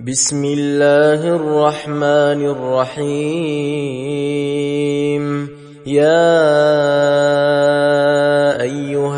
بسم الله الرحمن الرحيم. يا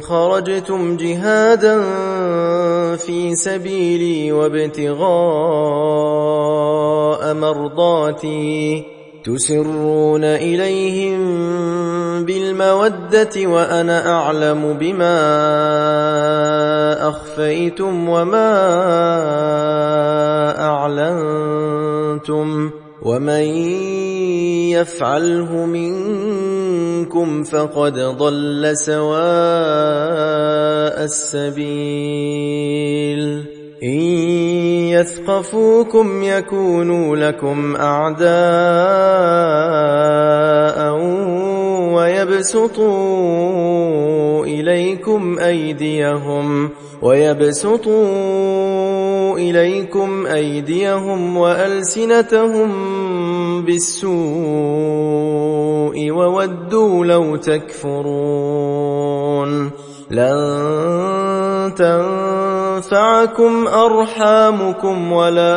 خرجتم جهادا في سبيلي وابتغاء مرضاتي. تسرون إليهم بالمودة وأنا أعلم بما أخفيتم وما أعلنتم. ومن يفعله منكم فقد ضل سواء السبيل ان يثقفوكم يكونوا لكم اعداء ويبسطوا إليكم أيديهم ويبسطوا إليكم أيديهم وألسنتهم بالسوء وودوا لو تكفرون لن تنفعكم أرحامكم ولا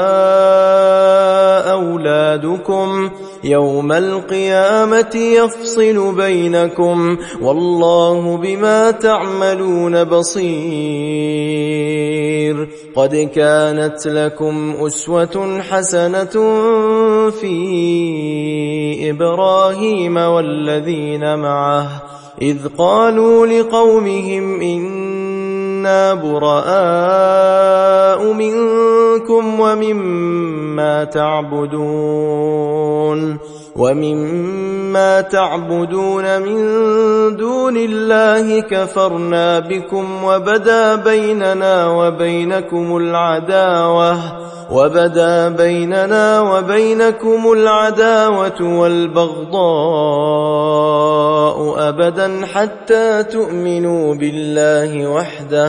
أولادكم يوم القيامة يفصل بينكم والله بما تعملون بصير. قد كانت لكم أسوة حسنة في إبراهيم والذين معه إذ قالوا لقومهم أنا براء منكم ومما تعبدون ومما تعبدون من دون الله كفرنا بكم وبدا بيننا وبينكم العداوه وبدا بيننا وبينكم العداوه والبغضاء ابدا حتى تؤمنوا بالله وحده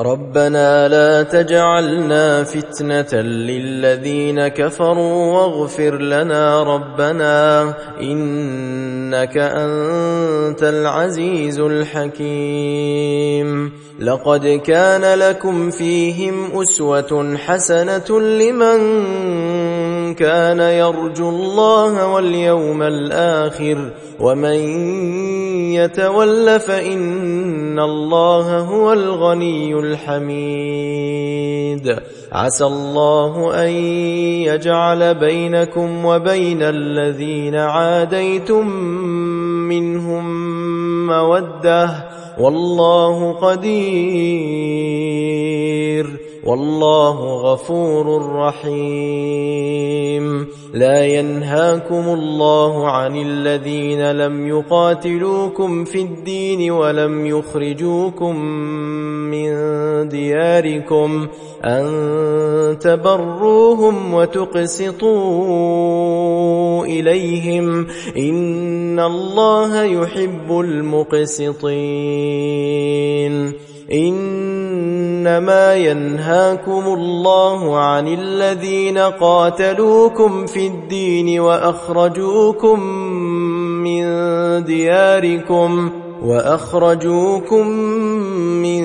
ربنا لا تجعلنا فتنة للذين كفروا واغفر لنا ربنا إنك أنت العزيز الحكيم. لقد كان لكم فيهم أسوة حسنة لمن كان يرجو الله واليوم الآخر ومن يتول فإن الله هو الغني الحميد. عسى الله أن يجعل بينكم وبين الذين عاديتم منهم مودة. والله قدير. والله غفور رحيم. لا ينهاكم الله عن الذين لم يقاتلوكم في الدين ولم يخرجوكم من دياركم أن تبروهم وتقسطوا إليهم. إن الله يحب المقسطين. إنما ينهاكم الله عن الذين قاتلوكم في الدين وأخرجوكم من دياركم وأخرجوكم من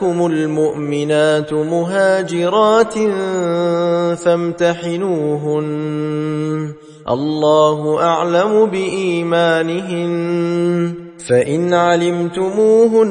جاءكم المؤمنات مهاجرات فامتحنوهن. الله أعلم بإيمانهن. فإن علمتموهن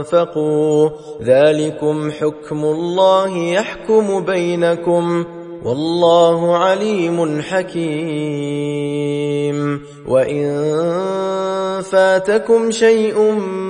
أنفقوا ذلكم حكم الله يحكم بينكم والله عليم حكيم. وإن فاتكم شيء من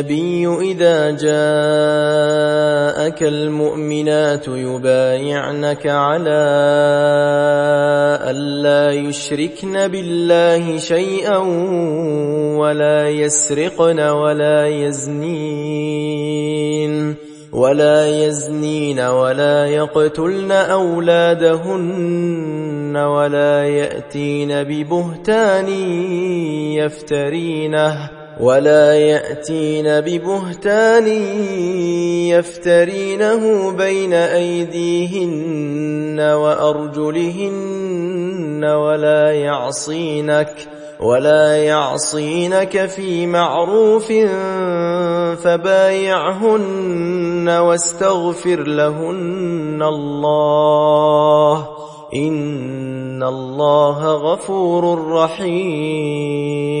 النبي إذا جاءك المؤمنات يبايعنك على ألا يشركن بالله شيئا ولا يسرقن ولا يزنين ولا يزنين ولا يقتلن أولادهن ولا يأتين ببهتان يفترينه ولا يأتين ببهتان يفترينه بين أيديهن وأرجلهن ولا يعصينك ولا يعصينك في معروف فبايعهن واستغفر لهن الله إن الله غفور رحيم